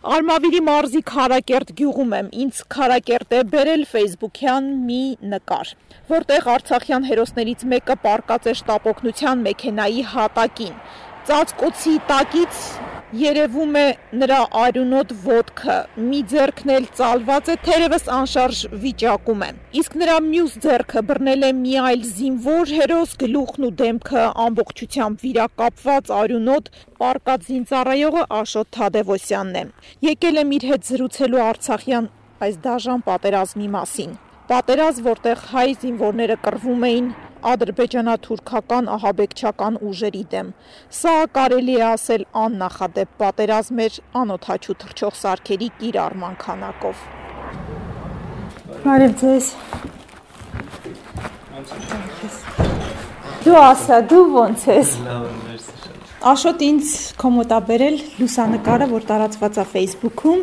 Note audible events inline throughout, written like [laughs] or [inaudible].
Արմավիրի մարզի Խարակերտ գյուղում եմ։ Ինձ Խարակերտ է բերել Facebook-յան մի նկար, որտեղ Արցախյան հերոսներից մեկը պարկած է շտապօգնության մեքենայի հատակին։ Ծածկոցի տակից երևում է նրա արյունոտ ոտքը, մի ձեռքն էլ ծալված է, թերևս անշարժ վիճակում է։ Իսկ նրա մյուս ձեռքը բռնել է մի այլ զինվոր հերոս, գլուխն ու դեմքը ամբողջությամբ վիրակապված արյունոտ պարկած զինծառայողը Աշոտ Թադևոսյանն է։ Եկել եմ իր հետ զրուցելու Արցախյան այս դաժան պատերազմի մասին։ Պատերազմ, որտեղ հայ զինվորները կռվում էին ադրբեջանա-թուրքական ահաբեկչական ուժերի դեմ։ Սա կարելի է ասել աննախադեպ պատերազմ էր անօթաչու թռչող սարքերի կիրառման քանակով։ Բարև ձեզ։ Դու ասա, դու ո՞նց ես։ Լավ եմ, Աշոտ ինձ կոմոտա բերել լուսանկարը, որ տարածված է Facebook-ում։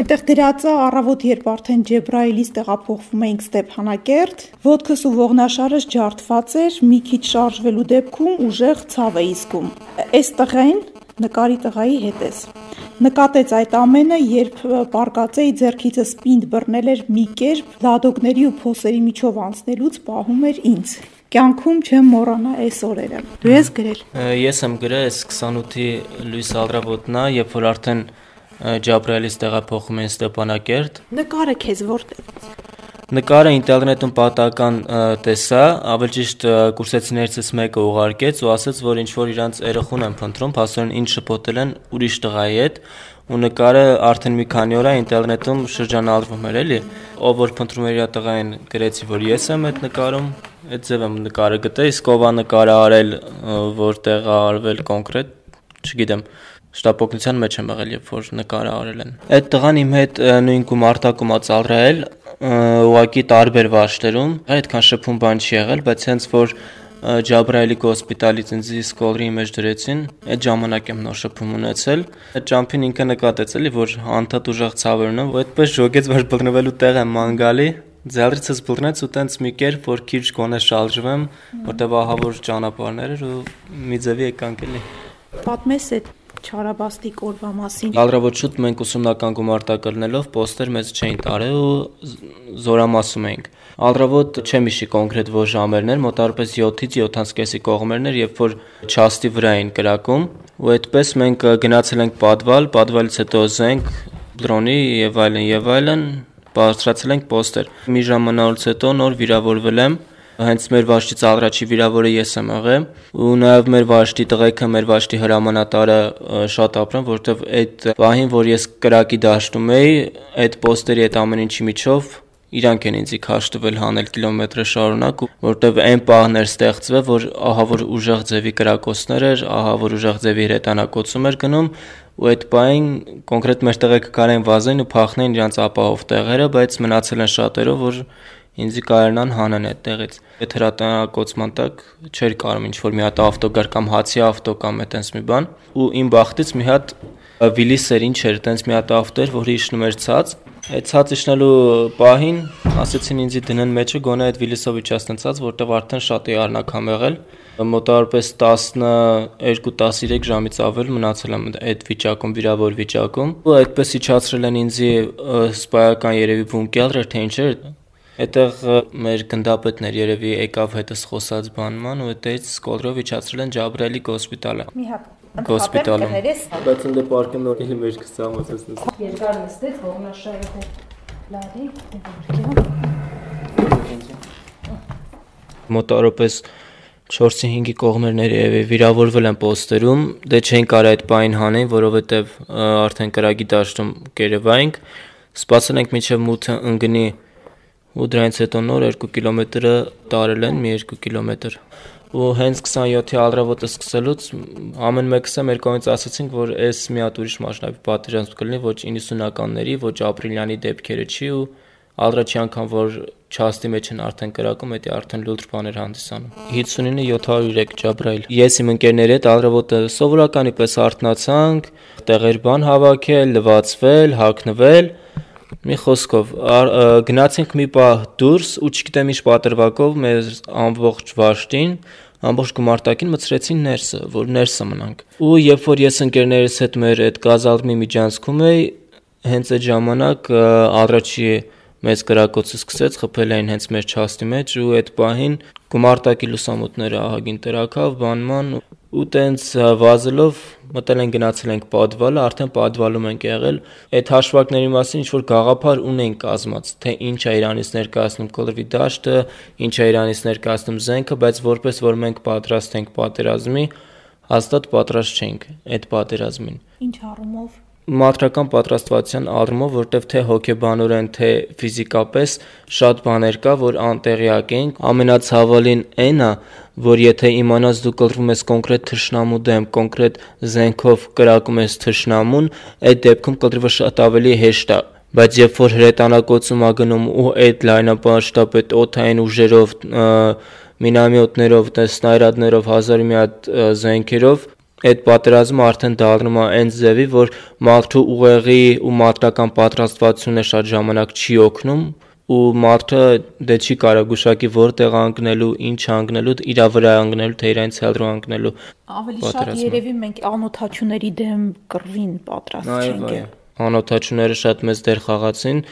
Այդտեղ գրած է առավոտ, երբ արդեն Ջեբրայելից տեղափոխվում էինք Ստեփանակերտ, ոդքս ու ողնաշարս ջարդված էր, մի քիչ շարժվելու դեպքում ուժեղ ցավ է իսկում։ Այս տղեն նկարի տղայի հետ ես։ Նկատեց այդ ամենը, երբ պարկած էի ձեռքիցս պինդ բռնել էր մի կերպ, լադոգների ու փոսերի միջով անցնելուց պահում էր ինձ կյանքում չեմ մոռանա այս օրերը։ Դու ես գրել։ Ես եմ գրել այս 28-ի լույս ալրավոտնա, երբ որ արդեն Ջաբրայելից տեղափոխում են Ստեփանակերտ։ Նկարը քեզ որտեղից։ Նկարը ինտերնետում պատական տեսա, ավելի ճիշտ կուրսեցիներիցս մեկը ուղարկեց ու ասաց, որ ինչ որ իրանց երախուն են փնտրում, փաստորեն ինչ շփոթել են ուրիշ տղայի հետ ու նկարը արդեն մի քանի օր է ինտերնետում շրջանառվում էր, էլի։ Ով որ փնտրում էր իր տղային, գրեցի, որ ես եմ այդ նկարում, այդ ձև եմ նկարը գտել, իսկ ով է նկարը արել, որտեղ է արվել կոնկրետ, չգիտեմ շտապօգնության մեջ եմ եղել, երբ որ նկարը արել են։ Այդ տղան իմ հետ նույն գումարտակում ա ծալրել, ուղակի տարբեր վաշտերում, այդքան շփում բան չի եղել, բայց հենց որ Ջաբրայելի հոսպիտալից ինձ սկոլրի մեջ դրեցին, այդ ժամանակ եմ նոր շփում ունեցել։ Այդ ճամփին ինքը նկատեց էլի, որ անդադ ուժեղ ցավեր ունեմ, ու այդպես ժոգեց, որ բռնվելու տեղ եմ ման գալի։ Ձեռիցս բռնեց ու տենց մի կերպ, որ քիչ գոնե շալժվեմ, որտեվ ահա որ ճանապարհներ ու մի ձևի եկանք էլի։ Պատմես այդ Չարաբաստիկ օրվա մասին։ Ալրավոտ շուտ մենք ուսումնական գումարտակրնելով պոստեր մեզ չէին տարել ու զորամասում էինք։ Ալրավոտ չեմ հիշի կոնկրետ որ ժամերն էր, մոտարպես 7-ից 7:30-ի կողմերն էր, երբ որ չաստի վրա էին կրակում, ու այդպես մենք գնացել ենք Պատվալ, Պատվալից հետո Զենք, Դրոնի եւ այլն եւ այլն, բարձրացել ենք պոստեր։ Մի ժամանակից հետո նոր վիրավորվել եմ հենց մեր վաշտից առաջի վիրավորը ես եմ եղել ու նաև մեր վաշտի տղեկը մեր վաշտի հրամանատարը շատ ապրան որովհետև այդ պահին որ ես կրակի դաշտում էի այդ պոստերի այդ ամեն ինչի միջով իրանք են ինձ քաշտվել հանել կիլոմետրը շարունակ որովհետև այն պահն էր ստեղծվել որ ահա որ ուժեղ ձևի կրակոցներ էր ահա որ ուժեղ ձևի հրետանակոցում էր գնում ու այդ պահին կոնկրետ մեր տղեկը կարեն վազեն ու փախնեն իրանց ապահով տեղերը բայց մնացել են շատերով որ ինձ կարողանան հանեն այդտեղից։ Այդ հրատանակոցման տակ չէր կարող ինչ որ մի հատ ավտոգար կամ հացի ավտո կամ այտենց մի բան ու իմ բախտից մի հատ Վիլիսեր ինչ էր, այտենց մի հատ ավտո էր, որը իջնում էր ցած։ Այդ ցած իջնելու պահին ասեցին ինձ դնեն մեջը գոնե այդ Վիլիսով իջացնեն ցած, որտեղ արդեն շատ է արնակամ եղել մոտավորապես 12-13 ժամից ավել մնացել եմ այդ վիճակում, վիրավոր վիճակում։ Ու այդպես իջացրել են ինձ սպայական երևի բունկեր, թե ինչ էր, Այդտեղ մեր գնդապետներ երևի եկավ հետս խոսած բանման ու այդտեղից սկոլրով իջացրել են Ջաբրելի հոսպիտալը։ Մի հատ հոսպիտալում։ Բայց ընդ պարկեն նոր էլի մեր կսամասես նստի։ Երկար նստեց ողնաշարը հետ։ Լարի, մոտարապես 4-ի 5-ի կողմերները եւ վիրավորվել են պոստերում, դե չէին կարող այդ բային հանեն, որովհետեւ արդեն կրակի դաշտում կերևայինք։ Սպասել ենք մինչև մութը ընկնի ու դրանից հետո նոր 2 կիլոմետրը տարել են մի 2 կիլոմետր ու հենց 27-ի ալրավոտը սկսելուց ամեն մեկս է մեր կողմից ասացինք, որ այս մի հատ ուրիշ մասշտաբի պատերազմ կլինի ոչ 90-ականների, ոչ ապրիլյանի դեպքերը չի ու ալրաչի անգամ որ չաստի մեջ են արդեն կրակում, դա արդեն լուլր բաներ հանդիսանում։ 59 703 Ջաբրայել։ Ես իմ ընկերների հետ ալրավոտը սովորականի պես արթնացանք, տեղեր բան հավաքել, լվացվել, հակնվել Մի խոսքով գնացինք մի պահ դուրս ու չգիտեմ ինչ պատրվակով մեր ամբողջ վաշտին ամբողջ գումարտակին մցրեցին ներսը, որ ներսը մնանք։ Ու երբ որ ես ընկերներս հետ մեր այդ գազալմի միջանցքում էի, հենց այդ ժամանակ առաջի մեծ կրակոցը սկսեց, խփել էին հենց մեր չաստի մեջ ու այդ պահին գումարտակի լուսամուտները ահագին տրակավ, բանման ու տենց վազելով մտել են գնացել ենք պատվալը, արդեն պատվալում ենք եղել։ Այդ հաշվարկների մասին ինչ որ գաղափար ունեն կազմած, թե ինչ է Իրանից ներկայացնում կոլորվի դաշտը, ինչ է Իրանից ներկայացնում զենքը, բայց որպես որ մենք պատրաստ ենք պատերազմի, հաստատ պատրաստ չենք այդ պատերազմին։ Ինչ առումով մատրական պատրաստվածության առումով, որտեվ թե հոգեբանորեն, թե ֆիզիկապես շատ բաներ կա, որ անտեղյակ ենք։ Ամենացավալին այն է, որ եթե իմանաս դու կլրվում ես կոնկրետ թշնամու դեմ, կոնկրետ զենքով կրակում ես թշնամուն, այդ դեպքում կլրվը շատ ավելի հեշտ է բայց երբ որ հրետանակոցում ա գնում ու այդ լայնապաշտապ այդ օթային ուժերով մինամյոտներով, սնայրադներով, հազար մի հատ զենքերով այդ պատերազմը արդեն դառնում է այն ձևի, որ մարդու ուղեղի ու մարտական պատրաստվածությունը շատ ժամանակ չի օգնում ու մարդը դե չի կարող գուշակի որտեղ անգնելու, ինչ անգնելու, իրա վրա անգնելու, թե իրանից հելրու անգնելու։ Ավելի շատ երևի մենք անօթաչուների դեմ կռվին պատրաստ չենք։ Այո, անօթաչուները շատ մեծ դեր խաղացին,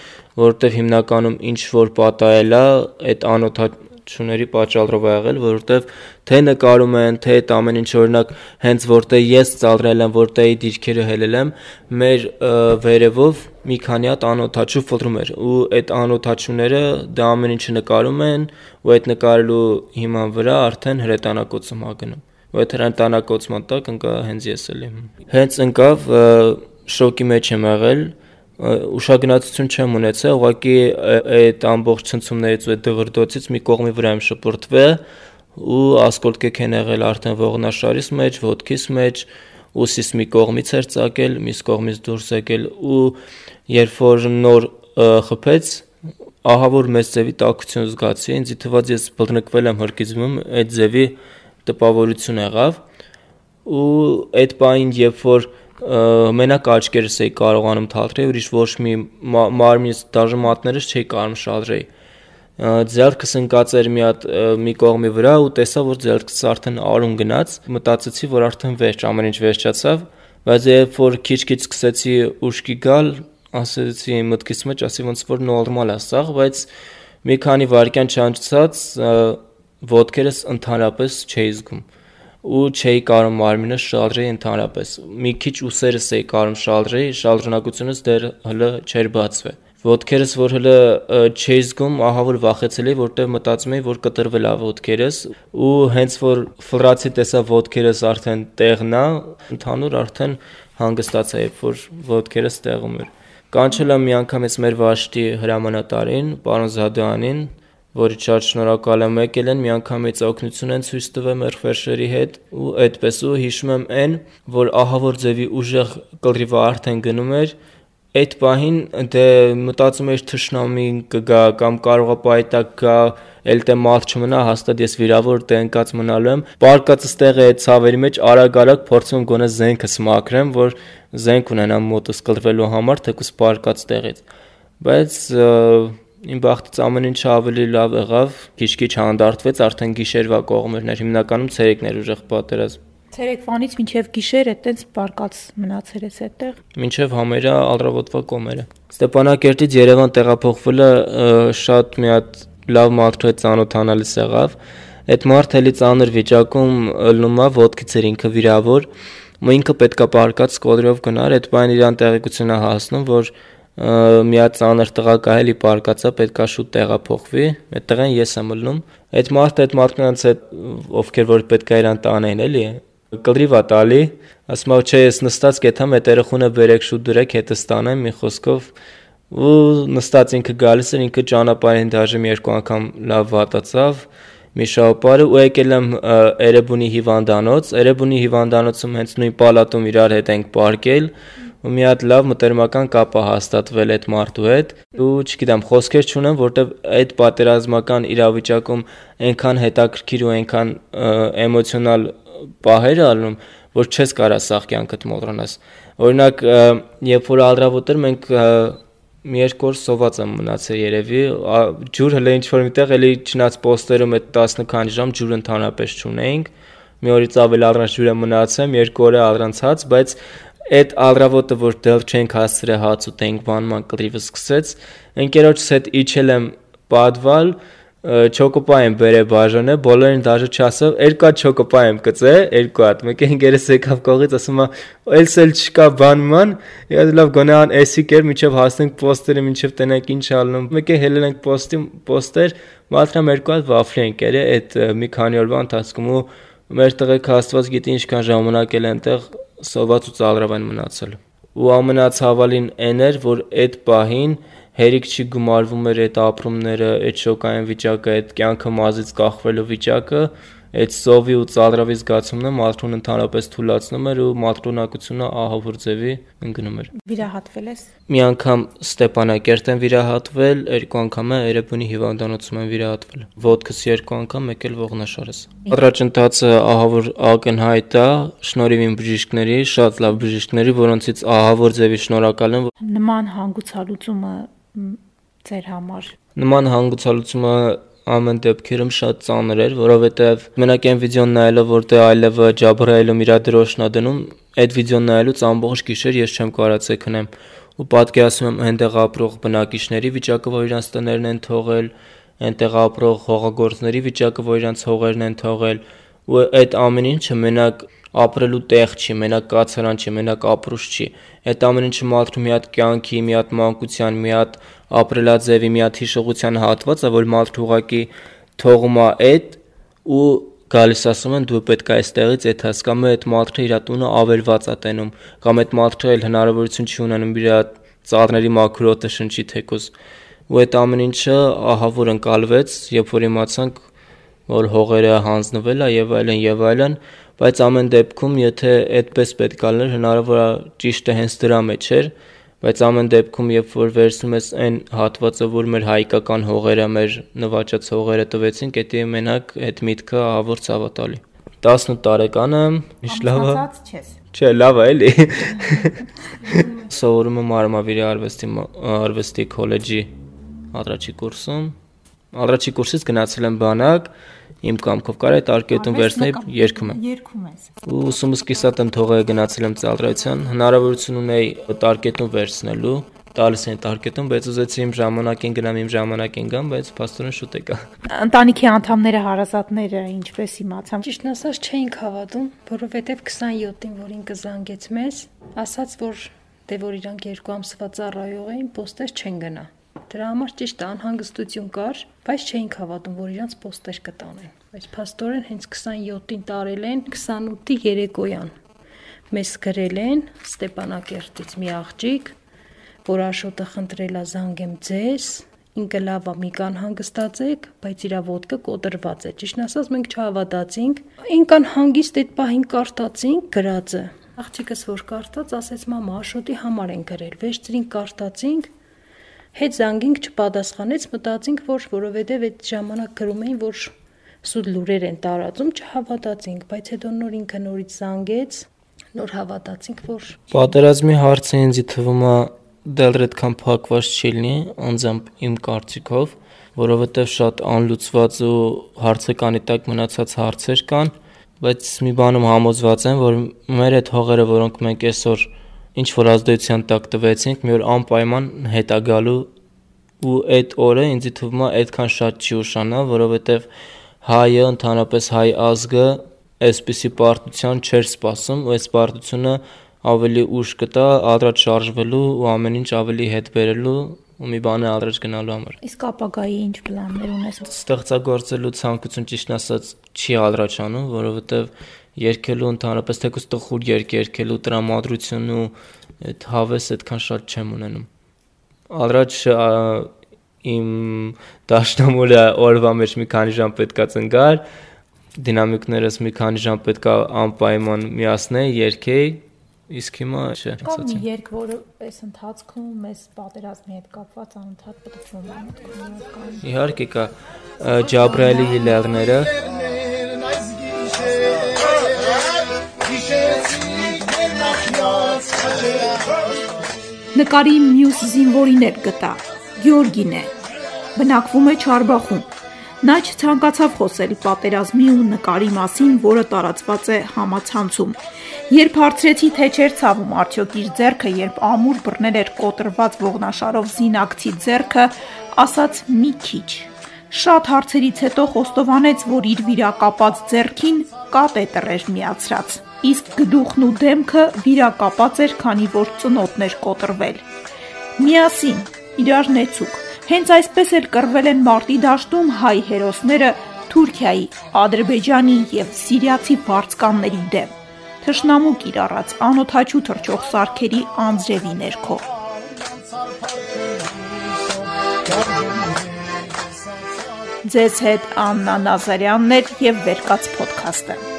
որովհետև հիմնականում ինչ որ պատահել է, այդ անօթաչ շուների պատճառով ա եղել, որովհետև թե նկարում են, թե այդ ամեն ինչ օրինակ հենց որտեղ ես ծալրել եմ, որտեղի դիրքերը հելել եմ, մեր վերևով մի քանի հատ անօթաչու ֆլրում էր ու այդ անօթաչուները դա ամեն ինչը նկարում են ու այդ նկարելու հիման վրա արդեն հրետանակոցում ա գնում ու այդ հրետանակոցման տակ ընկա հենց ես էլ եմ հենց ընկավ շոկի մեջ եմ եղել ուշագնացություն չեմ ունեցել, ուղղակի այդ ամբողջ ցնցումներից ու այդ դղրդոցից մի կողմի վրա եմ շփորտվել ու ասկոլտկեք են եղել արդեն ողնաշարից մեջ, ոտքից մեջ, ուսիս մի կողմից էր ծակել, մյուս կողմից դուրս եկել ու երբ որ նոր խփեց, ահա որ մեծ ձևի տակություն զգացի, ինձ թվաց ես բռնկվել եմ հրկիզմում, այդ ձևի տպավորություն եղավ ու այդ պահին երբ որ մենակ աչքերս էի կարողանում թատրել, ուրիշ ոչ մի մարմինս դաժե մատներս չէի կարող շադրեի։ Ձեռքս ընկած էր մի հատ մի կողմի վրա ու տեսա, որ ձեռքս արդեն արուն գնաց։ Մտածեցի, որ արդեն վերջ, ամեն ինչ վերջացավ, բայց երբ որ քիչ-քիչ սկսեցի ուշքի գալ, ասեցի մտքիս մեջ, ասի ոնց որ նորմալ է սա, բայց մի քանի վայրկյան չանցած ոտքերս ընդհանրապես չէի զգում ու չէի կարող մարմինը շալրեի ընդհանրապես։ Մի քիչ ուսերս էի կարող շալրեի, շալրնակությունս դեռ հələ չէր բացվել։ Ոտքերս որ հələ չէի զգում, ահա որ վախեցել էի, որտեղ մտածում էի, որ կտրվել է ոտքերս ու հենց որ ֆլրացի տեսա ոտքերս արդեն տեղն է, ընդհանուր արդեն հանգստացա, երբ որ ոտքերս տեղում էր։ Կանչել եմ մի անգամից մեր վաշտի հրամանատարին, պարոն Զադյանին, որի շատ շնորհակալ եմ եկել են միանգամից օգնություն են ցույց տվել մեր ֆերշերի հետ ու այդպես ու հիշում եմ այն որ ահա որ ձևի ուժեղ կլրիվը արդեն գնում էր այդ պահին դե մտածում էր թշնամին կգա կամ կարողա պայտակ գա էլ թե մարդ չմնա հաստատ ես վիրավոր դե ընկած մնալու եմ պարկածս տեղը այդ ցավերի մեջ արագ-արագ փորձում գոնե զենքս մաքրեմ որ զենք ունենամ մոտս կլրվելու համար թեկուս պարկած տեղից բայց Իմ բախտից ամեն ինչը ավելի լավ եղավ, քիչ-քիչ հանդարտվեց, արդեն գիշերվա կողմերներ, հիմնականում ցերեկներ ուժեղ պատերազմ։ Ցերեկվանից մինչև գիշեր այդտենց բարկած մնացել ես այդտեղ։ Մինչև համերա ալրավոտվա կոմերը։ Ստեփանակերտից Երևան տեղափոխվելը շատ մի հատ լավ մարդու հետ ծանոթանալիս եղավ։ Այդ մարդը էլի ծանր վիճակում ըլնում է, ոդկից էր ինքը վիրավոր, ու ինքը պետքա բարկած սկոլերով գնար, այդ բան իրան տեղեկությունը հասնում, որ մի հատ ծանր տղա կա էլի պարկածա պետքա շուտ տեղափոխվի այդ տղան ես եմ ելնում այդ մարդը այդ մարդկանց հետ ովքեր որ պետքա իրան տանեն էլի կլրիվա տալի ասում է չէ ես նստած կեթամ այդ երախունը բերեք շուտ դրեք հետը ստանեմ մի խոսքով ու նստած ինքը գալիս էր ինքը ճանապարհին դաժե մի երկու անգամ լավ վատացավ մի շահապարը ու եկել եմ Էրեբունի հիվանդանոց Էրեբունի հիվանդանոցում հենց նույն պալատում իրար հետ ենք պարկել ու մի հատ լավ մտերմական կապ է հաստատվել այդ մարդու հետ ու չգիտեմ խոսքեր չունեմ որտեվ այդ պատերազմական իրավիճակում այնքան հետաքրքիր ու այնքան էմոցիոնալ պահեր ալնում որ չես կարա սաղ կյանքդ մոռանաս օրինակ երբ որ ալրավոտ էր մենք մի երկու օր սոված եմ մնացել երևի ջուր հələ ինչ որ միտեղ էլի չնած պոստերում այդ 10 քանի ժամ ջուր ընդհանրապես չունեինք մի օրից ավել առանց ջուրը մնացեմ երկու օր առանցած բայց Այդ ալրավոտը, որ դեռ չենք հասցրել հաց ուտենք, վանման կռիվը սկսեց։ Ընկերոջս հետ իջել եմ падվալ, չոկոպա եմ բերել բաժանը, բոլորին դաժե չասով, երկա չոկոպա եմ կծե, երկու հատ։ Մեկ ընկերս եկավ կողից, ասում է, «Էլս էլ չկա բանման»։ Ես լավ գոնան էսի կեր, միջև հասնենք պոստերը, միջև տենակ ինչ ալնում։ Մեկ է հելել ենք պոստի պոստեր, մատրամ երկու հատ վաֆլի ենք երել այդ մի քանի օրվա ընթացքում ու մեր տղեկ Աստված գիտի ինչքան ժամանակ էլ այնտեղ սոված ու ծալրավ են մնացել։ Ու ամենացավալին այն էր, որ այդ պահին հերիք չի գումարվում էր այդ ապրումները, այդ շոկային վիճակը, այդ կյանքը մազից կախվելու վիճակը, այդ սովի ու ծալրավի զգացումն է մարդուն ընդհանրապես թուլացնում էր ու մատրունակությունը ահավոր ձևի ընկնում էր։ Վիրահատվել ես։ Մի անգամ Ստեփանակերտ եմ վիրահատվել, երկու անգամ է Երևանի հիվանդանոցում եմ վիրահատվել։ Ոտքս երկու անգամ, մեկ էլ ողնաշարս։ Առաջընթացը ահավոր ակնհայտ է, շնորհիվ իմ բժիշկների, շատ լավ բժիշկների, որոնցից ահավոր ձևի շնորհակալ եմ։ Նման հանգուցալուծումը ձեր համար։ Նման հանգուցալուծումը ամեն դեպքերում շատ ծանր էր, որովհետև մենակ այն վիդեոն նայելով, որտեղ այլևը ջաբրայելում իր դրոշն է դնում, այդ վիդեոն նայելուց ամբողջ գիշեր ես չեմ կարացել քնեմ ու պատկերացնում եմ այնտեղ ապրող բնակիչների վիճակը, որ իրանց տներն են թողել, այնտեղ ապրող հողագործների վիճակը, որ իրանց հողերն են թողել ու այդ ամեն ինչը մենակ ապրելու տեղ չի, մենակ կացարան չի, մենակ ապրուշ չի։ Այդ ամեն ինչը մարդու մի հատ կյանքի, մի հատ մանկության, մի հատ ապրելաձևի, մի հատ հիշողության հատված է, որ մարդը ուղակի թողում է այդ ու գալիս ասում են դու պետք է այստեղից այդ հասկանում այդ մարդը իր տունը ավերված է տենում կամ այդ մարդը էլ հնարավորություն չի ունենում իր ծառների մաքրոտը շնչի թեկուզ ու այդ ամեն ինչը ահա որ ընկալվեց երբ որ իմացանք որ հողերը հանձնվել է եւ այլն եւ այլն բայց ամեն դեպքում եթե այդպես պետք է լիներ հնարավոր է ճիշտը հենց դրա մեջ էր բայց ամեն դեպքում երբ որ վերցնում ես այն հատվածը որ մեր հայկական հողերը մեր նվաճած հողերը տվեցին դա մենակ այդ միտքը ահավոր ցավատալի 18 տարեկան եմ միշտ լավ է չէ լավ է էլի [laughs] սովորում եմ արմավիրի արվեստի արվեստի քոլեջի առաջի կուրսում առաջի կուրսից գնացել եմ բանակ իմ կամքով կարա այդ արկետում վերցնել երգում եմ։ Երգում ես։ Ու ուսումս կիսատ եմ թողել գնացել եմ ծալրայության, հնարավորություն ունեի տարկետում վերցնելու, տալիս են տարկետում, բայց ուզեցի իմ ժամանակին գնամ, իմ ժամանակին գամ, բայց փաստորեն շուտ եկա։ Ընտանիքի անդամները, հարազատները ինչպես իմացան։ Ճիշտն ասած չէինք հավատում, որովհետև 27-ին, որ ինքը զանգեց մեզ, ասաց, որ դե որ իրանք երկու ամսվա ծառայող էին, պոստեր չեն գնա։ Դրա համար ճիշտ անհանգստություն կար, բայց չէինք հավատում, որ իրանց պոստեր կտանեն։ Բայց փաստորեն հենց 27-ին տարել են 28-ի երեկոյան։ Մեզ գրել են Ստեփանակերտից մի աղջիկ, որ Աշոտը խնդրելա զանգեմ ձեզ, ինքը լավա մի կան հանգստացեք, բայց իր ոդկը կոտրված է։ Ճիշտ ասած մենք չհավատացինք։ Ինքան հանգիստ այդ պահին կարտացինք գրածը։ Աղջիկս որ կարտած, ասեց. Մամա Աշոտի համար են գրել։ Վեճտրին կարտացինք, հետ զանգինք չպատասխանեց, մտածինք, որ որովհետև այդ ժամանակ գրում էին, որ սուտ լուրեր են տարածում, չհավատացինք, բայց հետո նոր ինքը նորից զանգեց, նոր հավատացինք, որ Պատերազմի հարցը ինձ թվում է դեռ այդքան փակված չի լինի, անձամբ իմ կարծիքով, որովհետև շատ անլուծված ու հարցեկանի տակ մնացած հարցեր կան, բայց մի բանում համոզված եմ, որ մեր այդ հողերը, որոնք մենք այսօր ինչ որ ազդեցության տակ տվեցինք, մի օր անպայման հետա գալու ու այդ օրը ինձ թվում է այդքան շատ չի ուշանա, որովհետև հայը ընդհանրապես հայ ազգը այսպիսի պարտության չէր սպասում ու այս պարտությունը ավելի ուշ կտա ադրած շարժվելու ու ամեն ինչ ավելի հետ բերելու ու մի բանը ադրած գնալու համար։ Իսկ ապագայի ինչ պլաններ ունես։ Ստեղծագործելու ցանկություն ճիշտ ասած չի ադրաչանում, որովհետև երկելու ընդհանրապես թեկուզ տխուր երկ երկելու տրամադրությունն ու այդ հավես այդքան շատ չեմ ունենում։ Առաջ իմ դաշնամուրը օրվա մեջ մի քանի ժամ պետքա ծնգար, դինամիկներս մի քանի ժամ պետքա անպայման միացնել, երկեի, իսկ հիմա չէ։ Կամ մի երկ, որը այս ընթացքում մեզ պատերազմի հետ կապված անընդհատ պատմում է։ Իհարկե կա Ջաբրայելի հիլերները, Նկարի մյուս զինվորին էլ գտա։ Գյորգին է։ Բնակվում է Չարբախում։ Նա չցանկացավ խոսել պատերազմի ու նկարի մասին, որը տարածված է համացանցում։ Երբ հարցրեցի, թե չէր ցավում արդյոք իր ձեռքը, երբ ամուր բռնել էր կոտրված ողնաշարով զինակցի ձեռքը, ասաց մի քիչ։ Շատ հարցերից հետո խոստովանեց, որ իր վիրակապած ձեռքին կատետր էր միացրած, իսկ գլուխն ու դեմքը վիրակապած էր, քանի որ ծնոտն էր կոտրվել։ Միասին, իրար նեցուկ։ Հենց այսպես էլ կռվել են մարտի դաշտում հայ հերոսները Թուրքիայի, Ադրբեջանի եւ Սիրիացի վարձկանների դեմ թշնամու կիրառած անօթաչու թրջող սարքերի անձրևի ներքո։ Ձեզ հետ Աննա Նազարյանն էր եւ Վերկաց ոդքասթը։